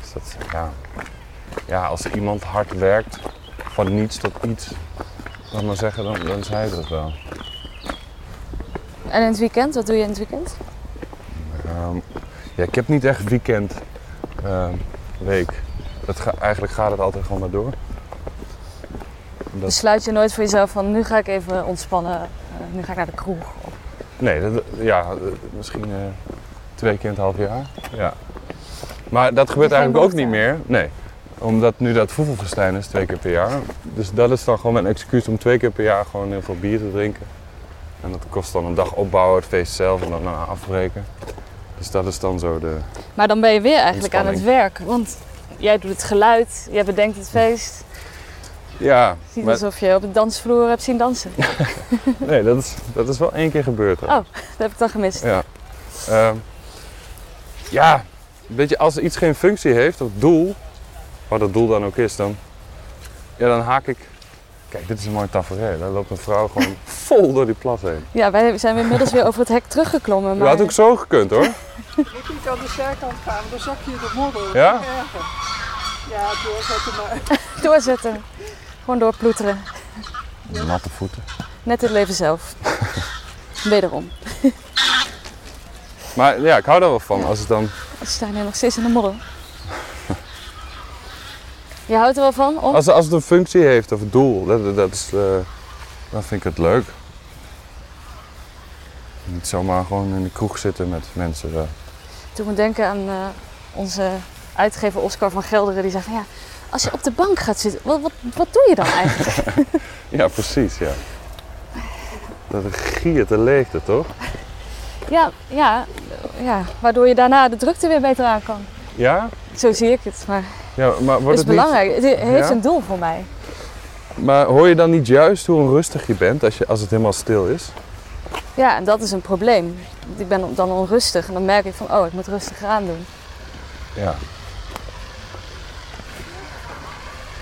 Dus dat, ja, ja, als iemand hard werkt, van niets tot iets, laat maar zeggen, dan, dan is hij dat wel. En in het weekend, wat doe je in het weekend? Ehm, ja, ik heb niet echt weekend, ehm, week. Dat ga- eigenlijk gaat het altijd gewoon maar door. Dat- Besluit je nooit voor jezelf van nu ga ik even ontspannen, eh, nu ga ik naar de kroeg. Of- Nee, dat, ja, eh, misschien eh, twee keer in het half jaar. Ja. Maar dat gebeurt eigenlijk ook niet meer. Nee. Omdat nu dat voevelfestijn is twee keer per jaar. Dus dat is dan gewoon mijn excuus om twee keer per jaar gewoon heel veel bier te drinken. En dat kost dan een dag opbouwen, het feest zelf en dan daarna afbreken. Dus dat is dan zo de... Maar dan ben je weer eigenlijk aan het werk. Want jij doet het geluid, jij bedenkt het feest. Ja, Het is niet maar, alsof je op de dansvloer hebt zien dansen. nee, dat is, dat is wel één keer gebeurd. Oh. Dat heb ik dan gemist. Ja. Ehm, ja, Weet je, als iets geen functie heeft, of doel, wat dat doel dan ook is, dan, ja, dan haak ik. Kijk, dit is een mooi tafereel. Daar loopt een vrouw gewoon vol door die plas heen. Ja, wij zijn inmiddels weer over het hek teruggeklommen. Je Maar... had ook zo gekund hoor. Ik moet aan de zijkant gaan, dan zak je in de modder. Ja? Ja, doorzetten maar. Doorzetten. Gewoon doorploeteren. Natte voeten. Net het leven zelf. Wederom. Maar ja, ik hou daar wel van. Als het dan, We staan hier nog steeds in de modder. Je houdt er wel van? Om? als, als het een functie heeft of een doel, dat, dat is, eh, dan vind ik het leuk. Niet zomaar gewoon in de kroeg zitten met mensen. Toen moet denken aan eh, onze uitgever Oscar van Gelderen. Die zei van ja, als je op de bank gaat zitten, wat, wat, wat doe je dan eigenlijk? Ja, precies, ja. Dat giert de leegte, toch? ja, ja, ja, waardoor je daarna de drukte weer beter aan kan. Ja? Zo zie ik het, maar Ja, maar het wordt is het niet... belangrijk. Het heeft Ja? een doel voor mij. Maar hoor je dan niet juist hoe onrustig je bent als, je, als het helemaal stil is? Ja, en dat is een probleem. Ik ben dan onrustig en dan merk ik van, oh, ik moet rustiger aan doen. Ja.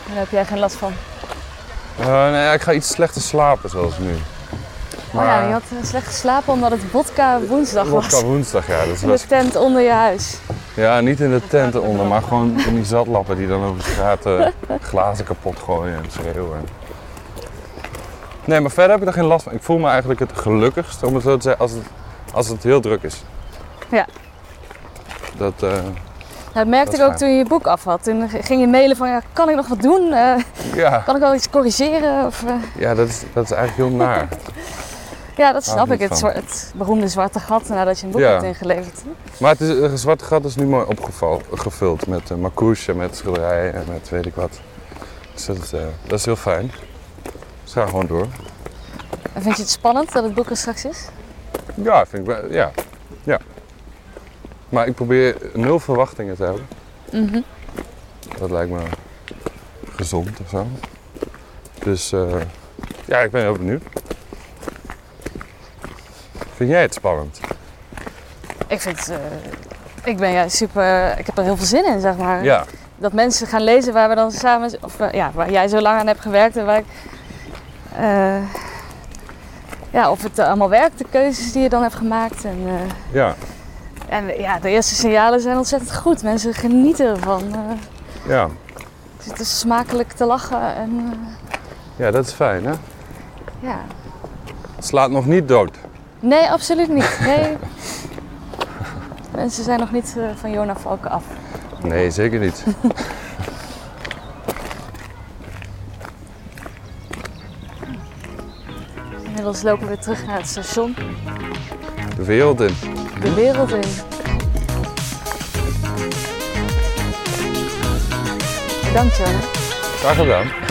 En daar heb jij geen last van. Eh, nee, ik ga iets slechter slapen zoals nu. Oh ja, je had eh, slecht geslapen omdat het vodka woensdag was. Vodka woensdag, ja. Dat In was, de tent onder je huis. ja, niet in de tent eronder, maar gewoon in die zatlappen die dan over de straat eh, glazen kapot gooien en schreeuwen. Nee, maar verder heb ik er geen last van. Ik voel me eigenlijk het gelukkigst, om het zo te zeggen, als het, als het heel druk is. Ja. Dat, eh, Dat merkte Dat is ik ook fijn. toen je je boek af had. Toen ging je mailen van, ja, kan ik nog wat doen? Ja, kan ik wel iets corrigeren? Of, ja dat, is, dat is eigenlijk heel naar. Ja, dat snap ik Het, het beroemde zwarte gat nadat je een boek Ja. hebt ingeleverd. Maar het is, het zwarte gat is nu mooi opgevuld met uh, marcouche, met schilderijen en met weet ik wat. Dus dat, eh, dat is heel fijn. Dus ga gewoon door. En vind je het spannend dat het boek er straks is? Ja, vind ik wel, ja. ja. Maar ik probeer nul verwachtingen te hebben. Mhm. Dat lijkt me gezond of zo. Dus eh, ja, ik ben heel benieuwd. Vind jij het spannend? Ik vind het... eh, ik ben juist super... Ik heb er heel veel zin in, zeg maar. Ja. Dat mensen gaan lezen waar we dan samen... Of eh, ja, waar jij zo lang aan hebt gewerkt en waar ik... eh, ja, of het allemaal werkt, de keuzes die je dan hebt gemaakt. En, Ja. en ja, de eerste signalen zijn ontzettend goed. Mensen genieten ervan. Ja. het is smakelijk te lachen en... ja, dat is fijn hè. ja. Het slaat nog niet dood. Nee, absoluut niet. Nee. Mensen zijn nog niet eh, van Jona Valken af. Nee, zeker niet. Inmiddels lopen we weer terug naar het station. De wereld in. De wereld in. Bedankt, Jona. Graag gedaan.